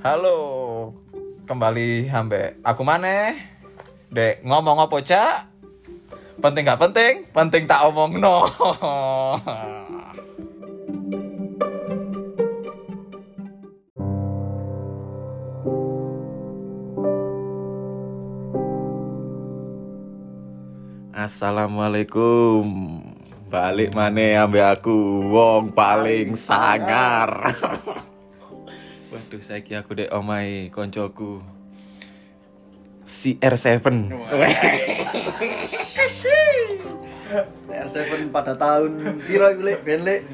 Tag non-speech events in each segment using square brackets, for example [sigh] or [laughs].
Halo, kembali hambe aku mana? Dek ngomong apa cak? Penting gak penting? Penting tak omong no. [laughs] Assalamualaikum. Balik mana ambe aku wong paling sangar. [laughs] Waduh, saiki aku dek omai koncoku. CR7. CR7 pada tahun piro iku lek ben lek.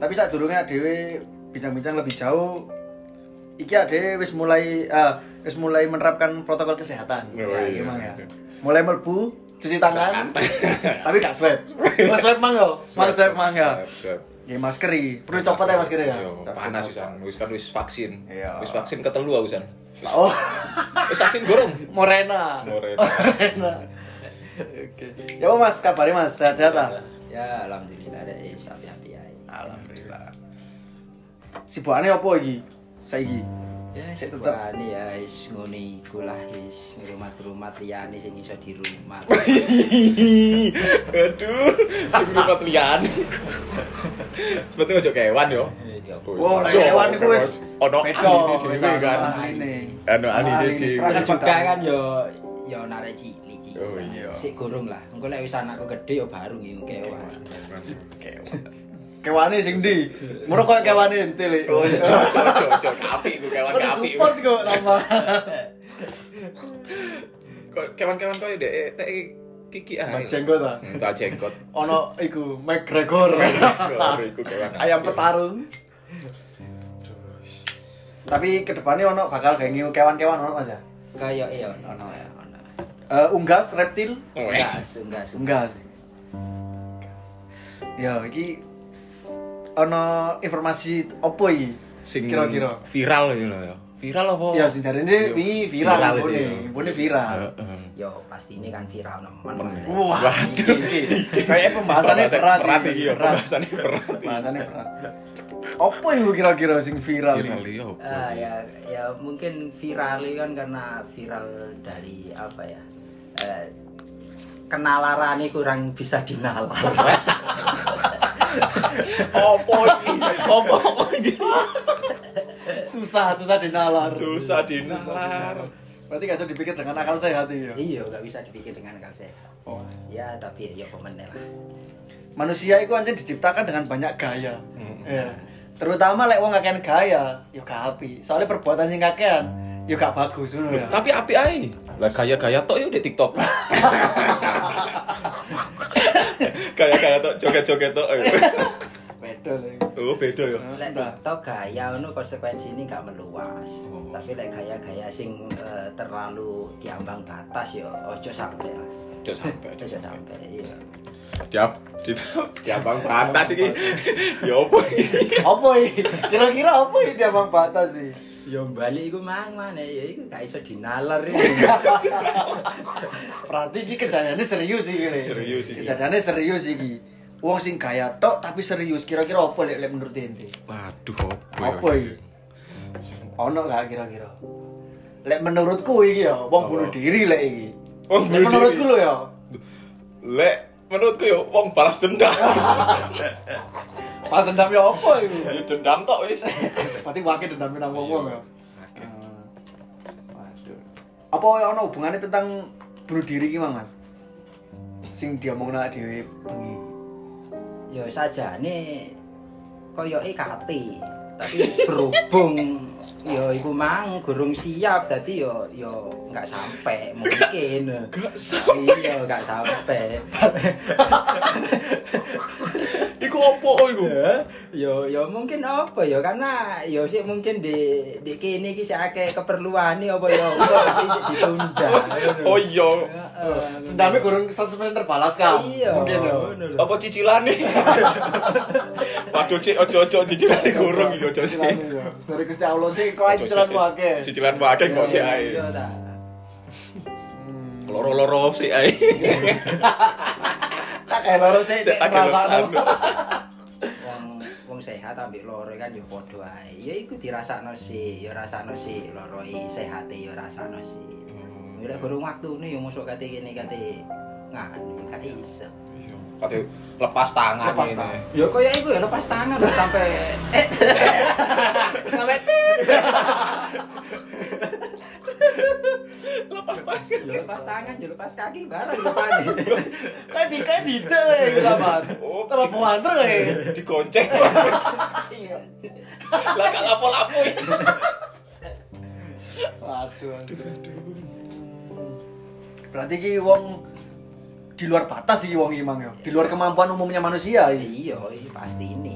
Tapi saat durungnya dhewe bincang-bincang lebih jauh iki ade wis mulai ah, wis mulai menerapkan protokol kesehatan. Oh, Ya, iya. gimana ya? Mulai melbu cuci tangan. [laughs] tapi gak swab. [laughs] Oh, swab mang yo. Mang swab mang. Ya maskeri. Perlu copot ya maskeri ya. Yo, panas wisan. Wis kan wis vaksin. Iya. Wis vaksin ketelu aku wisan. Oh, [laughs] Wis vaksin gorong. Morena. Morena. Morena. Oke. Ya apa Mas, kabarnya Mas? Sehat-sehat ah? Ya alhamdulillah ada sapi-sapi ya. Alhamdulillah. Sibukane apa iki? Saiki. Ya Sik tetep. sebani ya is ngono iku lah is rumah-rumah liyane sing iso di rumah. [laughs] Aduh, sing rumah lian. Sebetulnya ojo kewan yo. Ya, Wow, hewan iku wis ono wis dhewe kan. ono. Anu Anine, dhewe. juga kan yo yo narek cilik cilik. Oh, iya. Sik gurung lah. Engko lek wis anakku gede yo baru ngiung kewan. Kewane sing ndi? Muro koyo kewane ente lek. Ojo, ojo, ojo, ojo, kapi ku kewan kapi. support kok nama. Kok kewan-kewan koyo dek tek kiki ah. Mbak jenggot ah. Enggak jenggot. Ono iku McGregor. Kok iku kewan. Ayam petarung. Tapi ke depannya ono bakal kayak ngiu kewan-kewan ono Mas ya? Kayak iya ono ya ono. Eh, unggas reptil Enggak, enggak, unggas ya iki ono informasi opo iki Sing kira-kira viral gitu loh ya. Viral apa? ya sing jarene Yo, wingi viral viral sih, ya. imbone viral. Yo pasti ini kan viral nemen. Wah Waduh. iki kayak pembahasannya berat berat iki, iki ya, pembahasannya berat. iki. pembahasannya berat opo iku kira-kira sing viral Viral iki apa? Ah ya ya mungkin viral kan karena viral dari apa ya? Eh, kenalarane kurang bisa dinalar. [laughs] Apa iki? Apa apa iki? susah susah dinalar Susah dinalar. berarti gak usah dipikir dengan akal sehat ya iya, nggak bisa dipikir dengan akal sehat. Oh. Ya tapi ya pemenel lah. manusia itu anjir diciptakan dengan banyak gaya Hmm. ya terutama lek wong kakean gaya yo gak api soalnya perbuatan sing kakean yo gak bagus ngono ya Tapi api ae. Lah gaya-gaya tok yo di TikTok. [laughs] Gaya-gaya tok joget-joget tok. [laughs] beda lek Oh, beda ya. Lek TikTok gaya ono konsekuensi ini gak meluas. Oh. Tapi lek gaya-gaya sing eh, terlalu diambang batas yo ojo sampai lah. Ojo sampai, Ojo sampai. Iya. Diap di [laughs] diambang batas iki. Ya opo iki? apa iki kira-kira apa iki dia bang batas sih Yo balik iku mang mana ya iku gak iso dinalar iki. [laughs] berarti iki kejadiannya serius sih ini Serius iki. kejadiannya serius iki wong sing gaya tok tapi serius kira-kira apa lek lek menurut ente Waduh, opo ya? apa iki ono gak kira-kira lek menurutku iki ya wong Apa? bunuh diri lek iki Wong bunuh menurutku lo ya Lek menurutku yo wong balas dendam. [laughs] pas dendam ya apa itu Ya dendam tok wis. berarti wakil dendam nang wong-wong ya Oke. Ah. Waduh. Apa ya ono hubungannya tentang bunuh diri ki Mas? Sing diomongno awake dhewe bengi. Yo sajane koyoke kate. Tapi berhubung yo iku mang gurung siap dadi yo yo nggak sampai mungkin. Gak sampai. Iya, nggak sampai. [laughs] Iku opo iku? Yo yo mungkin apa yo karena yo sih mungkin di di kene iki sik akeh keperluane apa yo sik ditunda. [laughs] Oh iya. Dendamnya kurang 100% terbalas kan? Iya. Mungkin ya. lho. Apa cicilane? [laughs] Waduh, Cik, ojo-ojo cicilane kurung iki ojo sih. Cicilan ya. Dari Gusti Allah sih kok aja cicilanmu akeh. Cicilan akeh kok sih ae. Iya. Hmm. Loro-loro sih ae. [laughs] Tak kayak loro sih Sik tak merasa anu. Wong wong sehat ambek loro kan ya padha ae. Ya iku dirasakno sih, ya rasakno sih loro i sehate ya rasakno sih. Ya lek burung waktune ya mosok kate kene kate nganu gak iso. Iya. Kate lepas tangan Lepas ini. tangan. Ya kaya iku ya lepas tangan lho sampai eh Sampai Lepas tangan. ya lepas tangan, ya lepas kaki bareng lupane. kayak di kayak di gitu zaman. Oh, ya. Digonceng. Iya. Lah gak lapo-lapo. Waduh. Berarti ki wong di luar batas iki wong iki mang ya. Di luar kemampuan umumnya manusia iki. Iya, iya pasti ini.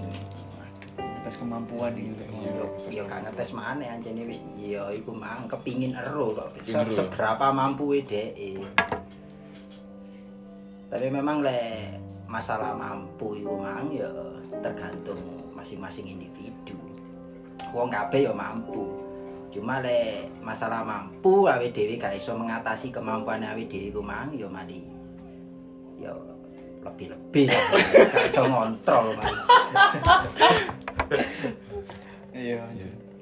Atas kemampuan iki. Yo yo gak ngetes maneh anjene wis yo iku mang kepingin ero kok. Ero. Seberapa mampu dhek. Tapi memang le masalah mampu iku mang ya tergantung masing-masing individu. Wong kabeh yo mampu. Cuma le masalah mampu awe dhewe gak iso mengatasi kemampuan awe dhewe iku mang yo mari yo lebih-lebih [laughs] gak iso ngontrol mas. [laughs] Iya.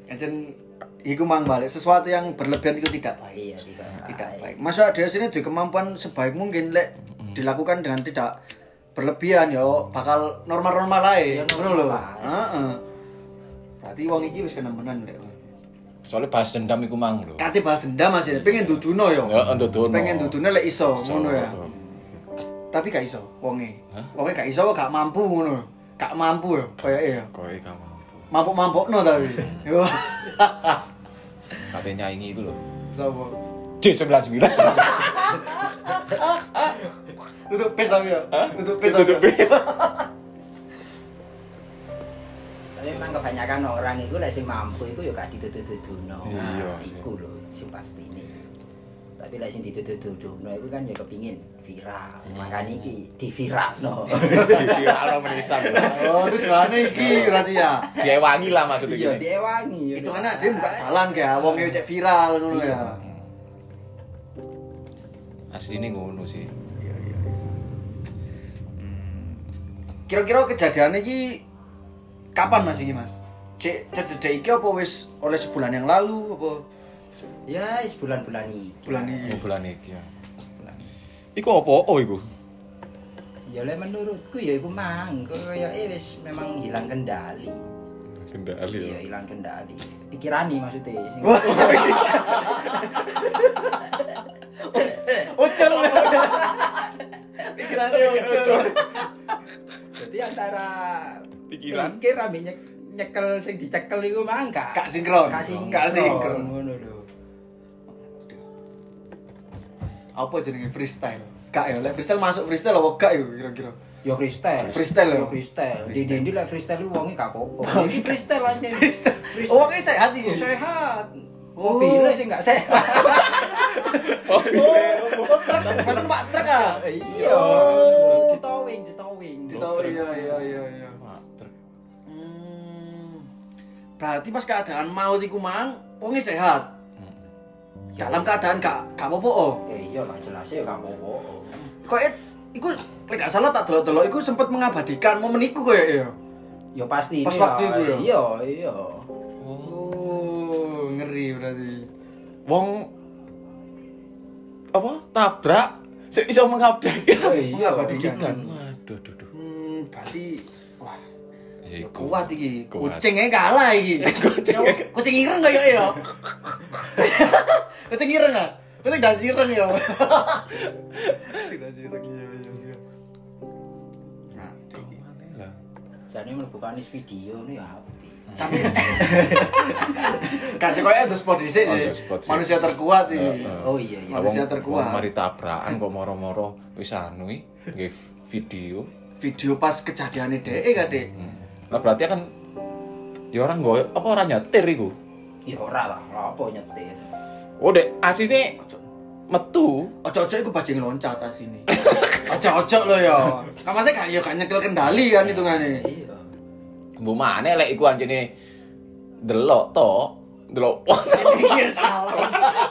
Encen iku mang balik sesuatu yang berlebihan itu tidak baik. Iya, tidak Tidak baik. baik. Masa ada sini di kemampuan sebaik mungkin lek dilakukan dengan tidak berlebihan yo bakal normal-normal ae. Iya, Ngono lho. Heeh. Berarti wong iki wis kenemenan lek. Soalnya bahas dendam iku mang lho. Kate bahas dendam Mas ya, pengen duduno yo. Ya, duduno. Pengen duduno lek iso, ngono ya. Tapi gak iso wonge. Wonge gak iso gak mampu ngono. Gak mampu yo, koyoke yo. Kowe kamu. Mampuk-mampukno tapi. Yo. [laughs] Katanya nyanyi itu lho. Sopo? J99. [laughs] Tutup pes tapi ya. Tutup pes. Tutup ya? pes. Tapi memang kebanyakan orang itu lek sing mampu itu ya gak ditutup-tutuno. Iya, Nah, sih. iku lho sing pasti ini. Tapi lek sing ditutup-tutuno itu kan ya kepingin viral. Makanya iki diviralno. [laughs] Viral menisan. Oh, tujuannya iki berarti ya. Diewangi lah maksudnya. Iya, diewangi. Itu kan dia buka jalan kayak wong cek viral ngono ya. Asli ini ngono sih. Iya, iya. Kira-kira kejadian iki kapan Mas iki, Mas? Cek cedek iki apa wis oleh sebulan yang lalu apa Ya, wis bulan-bulan iki. bulan Oh, ini? bulan iki ya. Iku apa oh iku? Ya lek menurutku ya iku mang koyoke wis memang hilang kendali. Kendali Iya, ya. hilang kendali. Pikirani maksudnya sing. Ucul. Pikirannya ucul. Jadi antara Pikiran. pikir ambek nyek nyekel sing dicekel iku mang gak Gak sinkron. Gak sinkron. Gak sinkron. Ngono Apa jenenge freestyle? Gak ya, lek freestyle masuk freestyle apa gak ya kira-kira? Ya freestyle. Freestyle ya? Ya freestyle. Di Freestyle. di lek freestyle iku wonge gak apa-apa. Iki freestyle aja. [laughs] Freestyle. Oh, ini sehat iki. sehat. Oh. Mobilnya sih gak sehat. [laughs] Oh, oh, truk, berarti Pak truk ah. [laughs] Iya. Oh. Ditowing, ditowing. Oh, iya iya iya iya. Wah, truk. Hmm. Berarti pas keadaan maut iku mang, wonge sehat. Dalam keadaan gak gak apa-apa. oh. Ya iya lah jelas ya gak apa-apa. Kok eh, iku lek gak salah tak delok-delok iku sempat mengabadikan momen iku koyo ya. Ya pasti Pas waktu itu ya? Iya, iya. Oh, ngeri berarti. Wong apa? Tabrak sik iso mengabdi. Oh, iya, Mengabadikan. Waduh, duh, duh. Hmm, berarti Ya iku. kuat iki. Kucingnya kalah iki. [laughs] Kucingnya- Kucing ireng koyo ya. [laughs] Kucing ireng ah. Kucing das ireng ya. Kucing das ireng iya iya iya. Nah, Ke mana lah? Jane mlebu kanis video ini ya api. tapi kasih koyo ada spot dhisik Oh, sih. Manusia terkuat iki. Heeh. Oh iya iya. Manusia terkuat. wong Mari tabrakan kok moro-moro wis anu video. Video pas kejadiannya kan, Dek? Hmm. Lah berarti kan ya orang goyo apa orang nyetir iku? Ya ora lah, apa nyetir. Oh, Dek, asine metu. Ojo-ojo iku bajing loncat asine. [laughs] Ojo-ojo lo ya. Kan masa gak ya gak nyekel kendali kan hitungane. Iya. Mbok maneh lek iku anjene delok to, delok [laughs] Pinggir talan.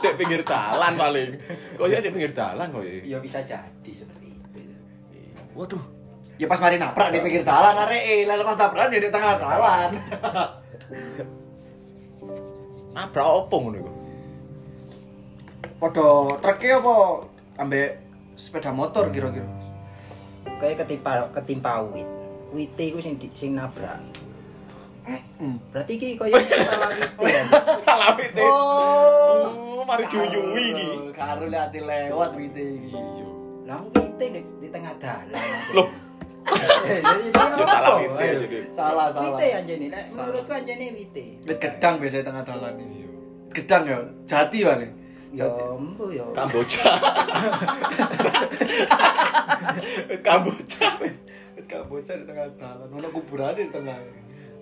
dek pinggir dalan paling. Kok ya dek pinggir dalan kok ya. Ya bisa jadi seperti itu. Waduh. Ya pas mari nabrak di pinggir dalan areke, lah pas nabrak ya di tengah dalan. [laughs] Nabrak opo ngono iku? Padha treke apa ambek sepeda motor kira-kira. Kayak ketimpa ketimpa wit. Wite iku sing sing nabrak. Berarti iki koyo salah wite. ya? [laughs] Salah wite. Oh, Oh, mari diuyuwi iki. Karo lihat lewat wite iki. Lah wite di, di tengah dalan. Loh. Jadi Ya salah apa? wite Ayo. jadi. Salah, salah. Wite anjene, nek Salah. menurutku anjene wite. Wit gedang biasanya tengah dalan iki. Gedang ya, jati paling. Jati. embu yo. Kamboja. [laughs] Kamboja. Wit Kamboja di tengah dalan, ono kuburan di tengah.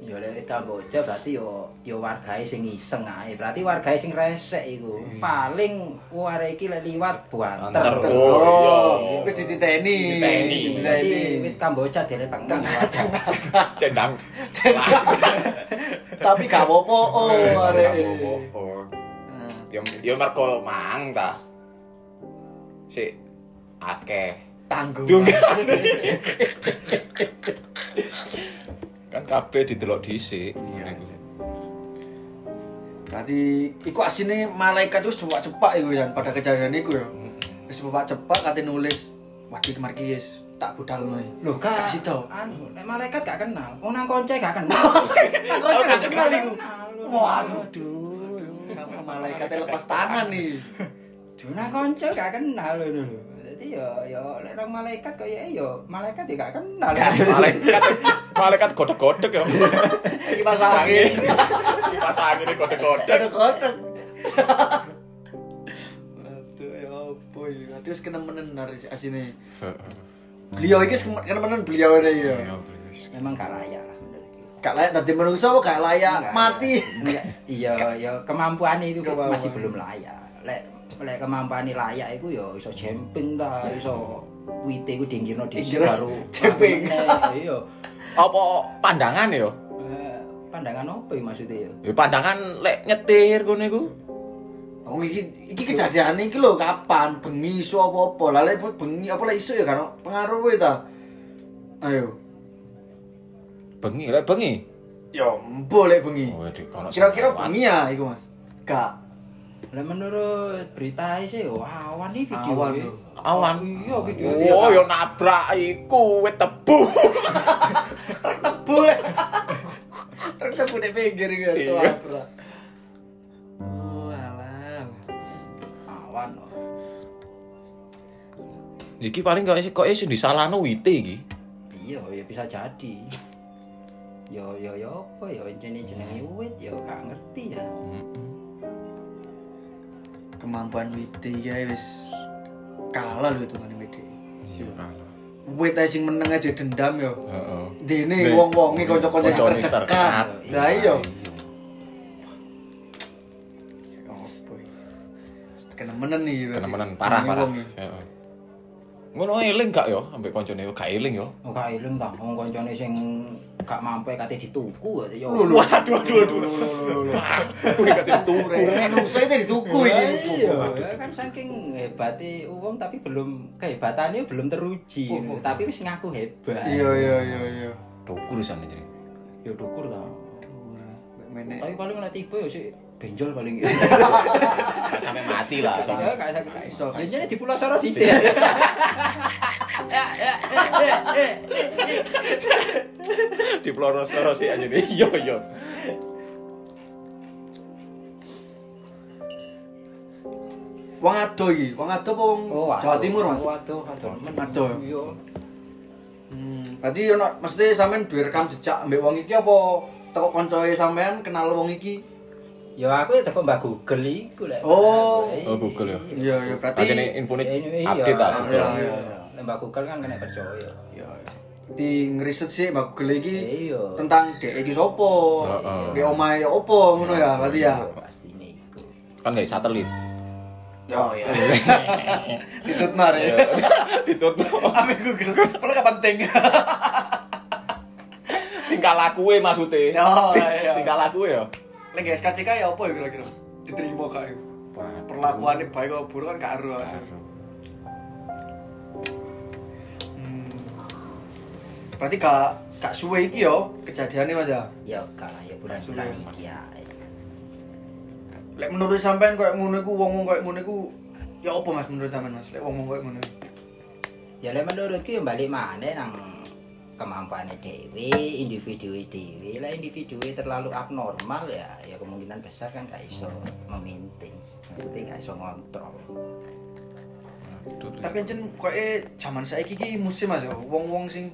Yo lek Kamboja berarti yo yo wargae sing iseng ae. Berarti wargae sing resek iku. Paling ware iki lek liwat Banter. buanter. Oh, Oh, wis dititeni. Dititeni. Dele tengah. Cendang. [laughs] Tapi gak apa-apa [laughs] oh arek. Nah, Yo yo mergo mang ta. Sik akeh. Tanggung. [laughs] Kan kabeh didelok dhisik. Berarti iku asine malaikat wis cepak-cepak iku ya pada kejadian iku ya. Wis cepak-cepak kate nulis wadi kemar ki tak budalno. Loh Gak kak, sido. anu, nek malaikat gak kenal, wong nang konce gak kenal. [laughs] Kok gak kenal iku? Waduh, sampai malaikatnya lepas tangan nih. [laughs] Nang konce gak kenal lho lho. Jadi yo yo lek nang malaikat koyo yo malaikat ya gak kenal. Malaikat [laughs] malaikat godek-godek ya. Iki pas angin. Pas angin godek-godek. Kodok-kodok. Aduh, ya apa ya? Aduh, wis kenemenen harus asine. Beliau iki wis kenemenen beliau ini ya. Memang gak layak. Gak layak manusia apa gak layak Enggak, mati. Iya, ya kemampuan itu masih belum layak. Lek lek kemampuan layak iku ya iso jemping ta, iso wite iku dinggirno dhisik baru jemping. meneh. Iya. Apa pandangan ya? Eh, Pandangan apa ya maksudnya ya? Ya pandangan lek nyetir ngono iku. Oh iki iki kejadian iki lho kapan bengi isu apa-apa. Lah lek bengi apa lek isu ya kan pengaruh e ta. Ayo. Bengi, lek bengi. Ya embo lek bengi. Oh, di Kira-kira bengi ya iku Mas. Gak. Lah menurut berita sih yo awan nih video. Awan lho. awan. Iya video. Ya, Oh, yo nabrak iku wit tebu. [laughs] Tebu. Truk tebu nek pinggir iki Iya. tuh abra. Oh, alah. Awan. oh. Iki paling kok kok iso disalahno wite iki. Iya, ya bisa jadi. Yo yo yo apa yo jenenge jenenge wit yo gak ngerti ya. Kemampuan Widi ya wis kalah lho itu ngene Widi. Iya kalah. Wit ae sing meneng aja dendam yo. Heeh. Dene wong-wonge kanca-kanca sing terdekat. Lah iya. Iki? Kenemenen nih. berarti. Kenemenen parah parah. Heeh. Ngono eling gak yo ambek koncone yo gak eling yo. Oh gak eling ta, wong kancane sing gak mampu kate dituku ya yo. Waduh aduh aduh. Lho, lho, lho, lho, lho. Kuwi kate tuku. Menungso itu dituku iki. Iya, ya kan saking hebate uang tapi belum kehebatannya belum teruji. Oh, oh. Tapi wis ngaku hebat. Iya iya iya iya. Tuku risane jadi. Ya dukur ta. Menek. Tapi paling nek tiba ya sih benjol paling. Gak sampai mati lah. Ya soalnya. gak iso gak iso. Jadi di Pulau Soro dhisik. [laughs] [laughs] Di Ploros-Ploros sih aja nih. Iya iya. Wong ado iki, wong ado apa wong Jawa Timur, Mas? Waduh. Ado. Iya. Hmm, berarti ono mesti sampean duwe rekam jejak ambek wong iki apa teko koncoe sampean kenal wong iki? Ya aku ya teko Mbak Google iku lek. Oh. Oh, Google ya. Iya iya berarti infone Ini- update ta. iya, iya. Lek Mbak Google kan kena percaya. Iya. iya. Di ngeriset sih Mbak Google iki Iya. tentang dhek iki? Heeh. Di omahe opo ngono ya berarti ya. Iku. Kan gak satelit. Oh iya. Ditut mar ya. Ditutup. Ambek Google. Perlu gak penting. Tingkah lakuwe maksudnya. Oh iya. Tingkah lakuwe ya. Nek SKCK ya apa ya kira-kira? Diterima kak ya? Perlakuannya baik apa buruk kan gak aru. Berarti gak gak suwe iki yo kejadiannya Mas ya. Ya gak lah ya bulan-bulan iki ya. Lek menurut sampean koyo ngono iku wong-wong koyo ngono iku ya apa Mas menurut sampean Mas? Lek wong-wong koyo ngono. Ya lek menurutku ya balik mana nang kemampuannya dewi, individu dewi lah individu terlalu abnormal ya ya kemungkinan besar kan gak iso memaintain maksudnya gak iso ngontrol Aduh, Tapi ancen koyo zaman saiki iki musim Mas ya. Wong-wong sing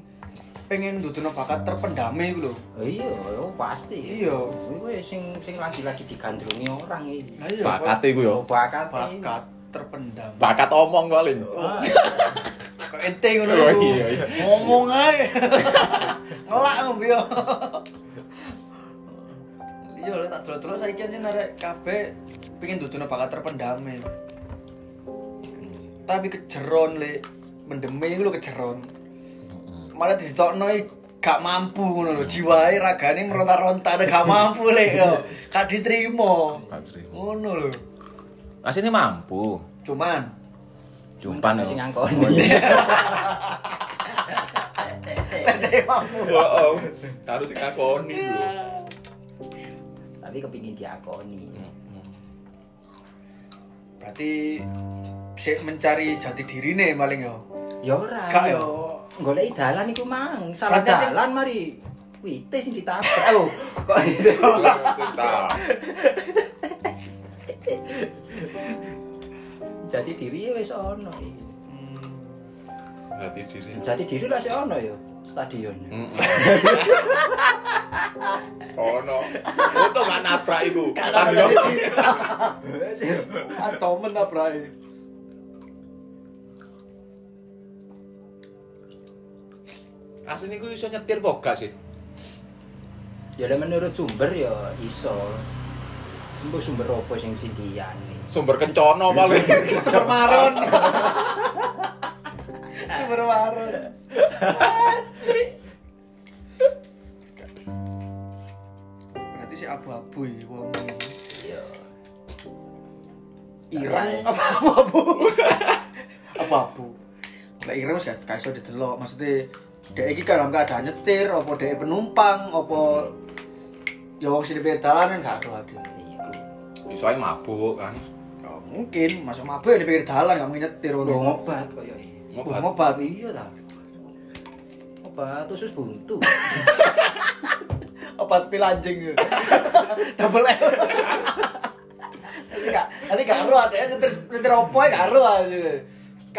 pengen ndudono bakat terpendame iku lho. oh iya oh, pasti Iya. Kuwi sing sing lagi-lagi digandrungi orang iki iya. bakat iku yo oh bakat bakat terpendam. bakat omong paling Ah, Kok ente ngono Oh, iku. iya, iya. Ngomong ae. Ngelak yo. Iya lek tak delok-delok saiki ancen arek kabeh pengen ndudono bakat terpendame. Tapi kejeron lek mendeme iku lho kejeron. Malah ditokno gak mampu ngono lho, jiwae ragane meronta-ronta gak mampu lek yo. Gak diterima. Ngono lho. asine mampu Cuman jumpan sing yo ngangkoni Lek mampu. Heeh. harus sing ngakoni lho tapi kepingin diakoni Berarti sik mencari jati dirine paling yo. ya ora Gak ya. yo. Golek dalan iku mang. Salah dalan mari. Wite sing ditabrak [laughs] oh kok itu? jadi diri wis ono. Hmm. hati diri. Jadi diri lah sih ono ya stadion [laughs] ono. Untung gak nabrak iku. Atau menabrai. [laughs] asline iku iso nyetir kok gak sih ya menurut sumber ya iso Mbok sumber apa sing sindian sumber kencono paling Super maron. Super maron. Berarti si abu-abu ya wong. iya Ireng apa abu-abu? [laughs] Abu-abu. Lah ireng wis gak iso didelok. Maksudnya dhek iki dalam keadaan nyetir apa dhek penumpang apa ya wong sing di pinggir dalan kan gak aduh aduh. iya iso ae mabuk kan Ya, mungkin masuk mabuk ya di pinggir dalan gak mungkin nyetir. Lho ngobat koyo iki. ngobat Ngobat. Iya ta. Obat usus buntu. [laughs] obat pil anjing [laughs] double L [laughs] nanti gak nanti gak ada nyetir nyetir opo ya gak aja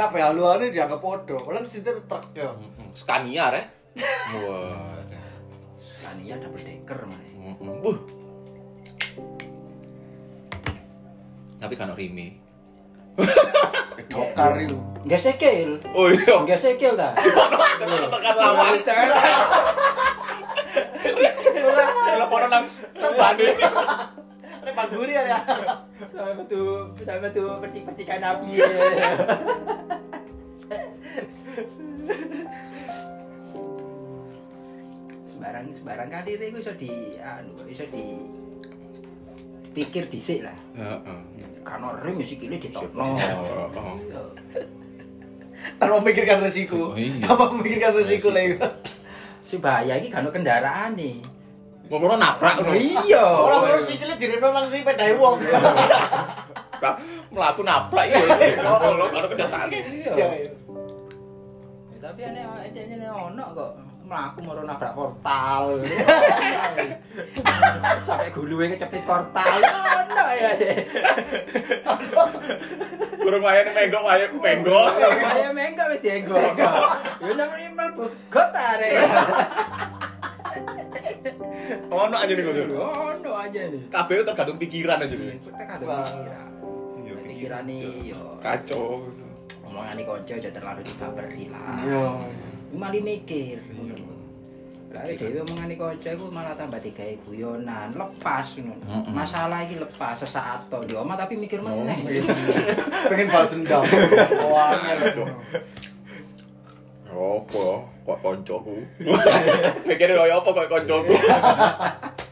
kabeh haluane dianggap podo padahal nyetir truk ya Scania rek wah double decker mana. Mm-mm. Buh. Tapi kan rime. [laughs] dokar itu Enggak sekel. Oh iya. Enggak sekel ta. [laughs] Tekan lawan. [laughs] Nang Bandung. ini pangguri ya Sama betul, sama betul percik-percikan api. sembarang sembarang kali itu iso di anu iso di pikir dhisik lah. Heeh. Karena rem ya sikile ditokno. Oh, oh. Iya. tanpa memikirkan resiko Iya. tanpa memikirkan resiko lagi Si bahaya iki kan kendaraan nih. Ngomong nabrak ngono. Iya. orang terus sikile direno nang si pedai wong Lah, mlaku nabrak iya. Kalau kalau kendaraan. Iya. ya ya. Tapi aneh aneh aneh ono kok. Mlaku moro nabrak portal. [laughs] Sampai guluwe kecepit portal. Ono ya. Kurang wayane menggok wae menggok. Kaya mengko wis dienggo. [laughs] Ya nang mlebu got are. Ono aja nih kudu. Ono aja nih. Kabeh tergantung pikiran aja nih. Kita kadang Wah. pikiran. Iya, Pikirane yo. Kacau. Omongane kanca aja terlalu dibaberi lah. Iya. Mali mikir. Lah dhewe omongane kanca iku malah tambah digawe guyonan, lepas ngono. Masalah iki lepas sesaat to di omah tapi mikir meneh. [laughs] pengen balas dendam [laughs] wah angel. Apa ya? Kok koncoku. Mikirin koyo apa kok koncoku. [laughs]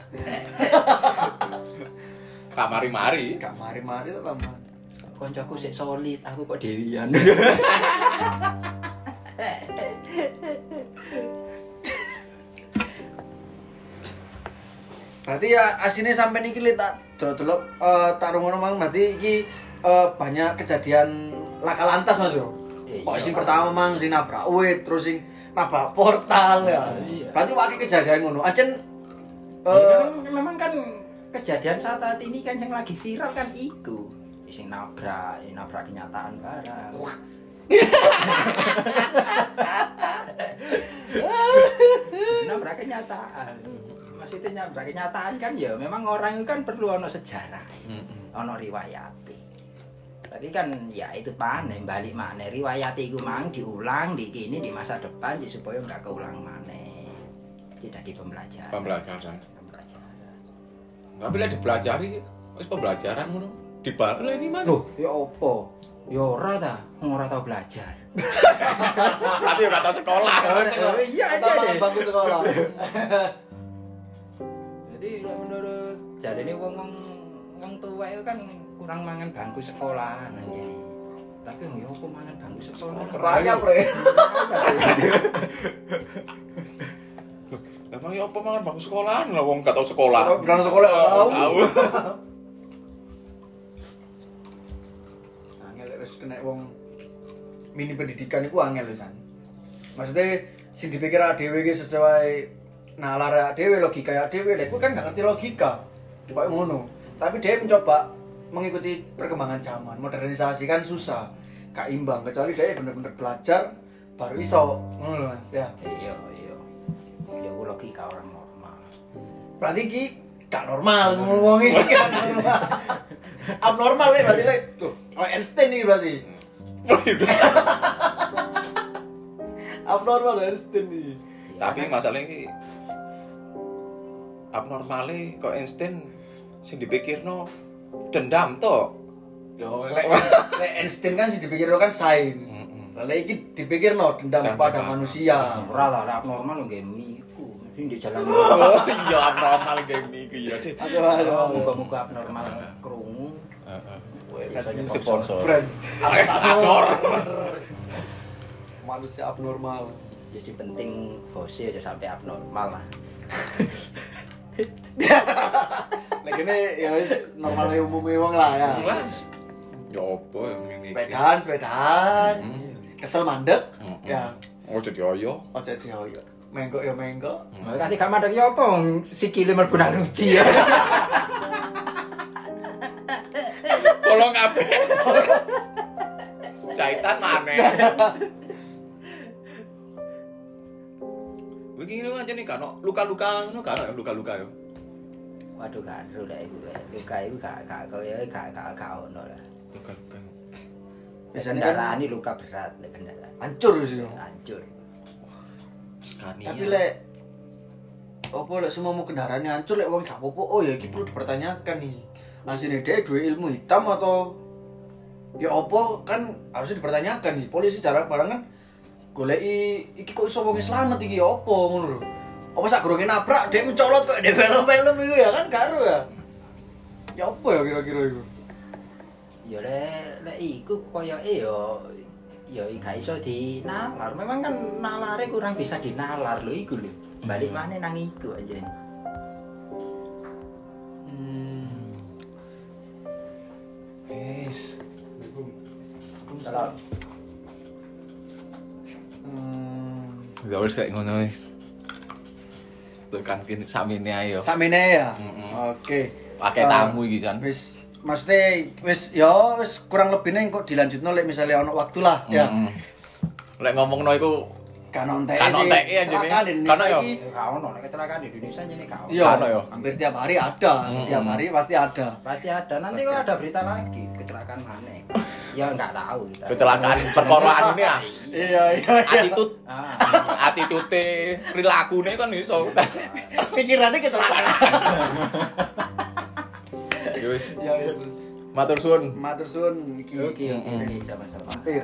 [laughs] Kak mari-mari, kak mari-mari tuh lama. Koncoku sih solid, aku kok dewian. [laughs] berarti ya asine sampai niki lihat, tak delok-delok uh, tak mang berarti iki eh, banyak kejadian laka lantas Mas bro Iya. Kok sing pertama mang sing nabrak wit, terus sing nabrak portal ya. Iya. Berarti wakil kejadian ngono. Ancen Ya, eh memang, kan kejadian saat saat ini kan yang lagi viral kan iku sing nabrak ini nabrak kenyataan barang [laughs] nabrak kenyataan maksudnya nabrak kenyataan kan ya memang orang itu kan perlu ono sejarah ono riwayat tapi kan ya itu panen balik mana riwayat itu mang diulang di kini di masa depan ya supaya nggak keulang mana jadi pembelajaran Pembelajaran. pembelajaran Nggak boleh dipelajari, wis pembelajaran ngono. Dibalik ini mana? Loh, ya opo? Ya ora ta, ora tau belajar. Tapi ora tau sekolah. Iya aja mang deh. bangku sekolah. Jadi menurut jadi ini wong wong wong tua itu kan kurang mangan bangku sekolah aja. Tapi ya opo mangan bangku sekolah. Rayap le. Emang ya apa mangan bangku sekolahan lah wong gak tau sekolah. Berang sekolah gak tahu. [laughs] Angel wis kena wong mini pendidikan iku angel wisan. Maksudnya sing dipikir dhewe iki sesuai nalar dhewe logika dhewe lek kan gak ngerti logika. Coba ngono. Tapi dia mencoba mengikuti perkembangan zaman. Modernisasi kan susah. Gak imbang kecuali dia bener-bener belajar baru iso ngono Mas ya. Iya, iya. Ya ku logika orang normal. Berarti iki gak normal ngomong iki gak normal. [laughs] Abnormal ya berarti lek. Tuh, kayak Einstein nih berarti. [laughs] Abnormal Einstein nih. Tapi masalahnya ini abnormale kok Einstein sing dipikirno dendam to. Yo lek [laughs] lek Einstein kan sih dipikir kan sains. Lah lek iki dipikir no dendam Dendam pada kepada manusia. ora lah, ora abnormal nggih miku. Sing di jalan. [laughs] Oh iya abnormal game iki ya. Aduh. Muga-muga abnormal krungu. Heeh. Kowe Ini bisa sponsor. Friends. Abnor. [laughs] Manusia abnormal. Ya sih penting bosnya aja sampai abnormal lah. Kene ya wis normal umumnya wong lah ya. Ya apa yang ini? Sepedaan, sepedaan. Hmm. Kesel mandek. Mm-mm. Ya, Oh jadi oyo. ojo dioyo. Menggok ya menggok. Nah, Nanti gak mandek ya apa sikile mlebu nang ruji ya. [laughs] Tolong kabeh. Jahitan mana? Wingi ngene aja nih kan luka-luka ngono kan luka-luka yo. Waduh kan lek iku lek. luka iku gak gak koyo gak gak gak ono lah. Luka-luka. Biasanya kan Kendaraan ini luka berat lek kendaraan. hancur sih. Hancur. Tapi lek apa lek semua mau kendaraan hancur lek wong gak apa-apa. Oh ya iki perlu dipertanyakan nih. Asline dia dua ilmu hitam atau ya apa kan harusnya dipertanyakan nih. Polisi jarang barang kan goleki iki kok iso wong selamat iki ya apa ngono lho. Apa sak gurunge nabrak dia mencolot kok di film-film itu ya kan karo ya. Ya apa ya kira-kira itu? Ya lek lek iku koyoke ya ya gak iso dinalar. Memang kan nalare kurang bisa dinalar lho iku lho. Balik Hmm. mana nang iku aja. Hmm. Wis. Salah. Hmm. Wis kayak ngono wis. Tekan kene samine ayo. Samene ya. Oke. Pakai Eh, tamu iki kan. Wis maksudnya wis ya wis kurang lebihnya kok dilanjutno lek misalnya ono waktu lah ya. Mm-mm. Lek ngomongno iku Kan ontek Kan ontek ya, jadi. Ya. Ya gak ono lek kecelakaan di Indonesia jadi gak ono. Iya, Kan ya. hampir tiap hari ada, tiap hari pasti ada. Pasti ada. Nanti kok ada berita lagi kecelakaan mana? Ya nggak tahu. kecelakaan [laughs] perkara ini ah. Iya iya iya. Attitude Ah, attitude prilakune kan iso. [laughs] Pikirannya kecelakaan. [laughs] Ya wis. Ya wis. Matur suwun. Matur suwun iki. Oke, oke, sama-sama. Hampir.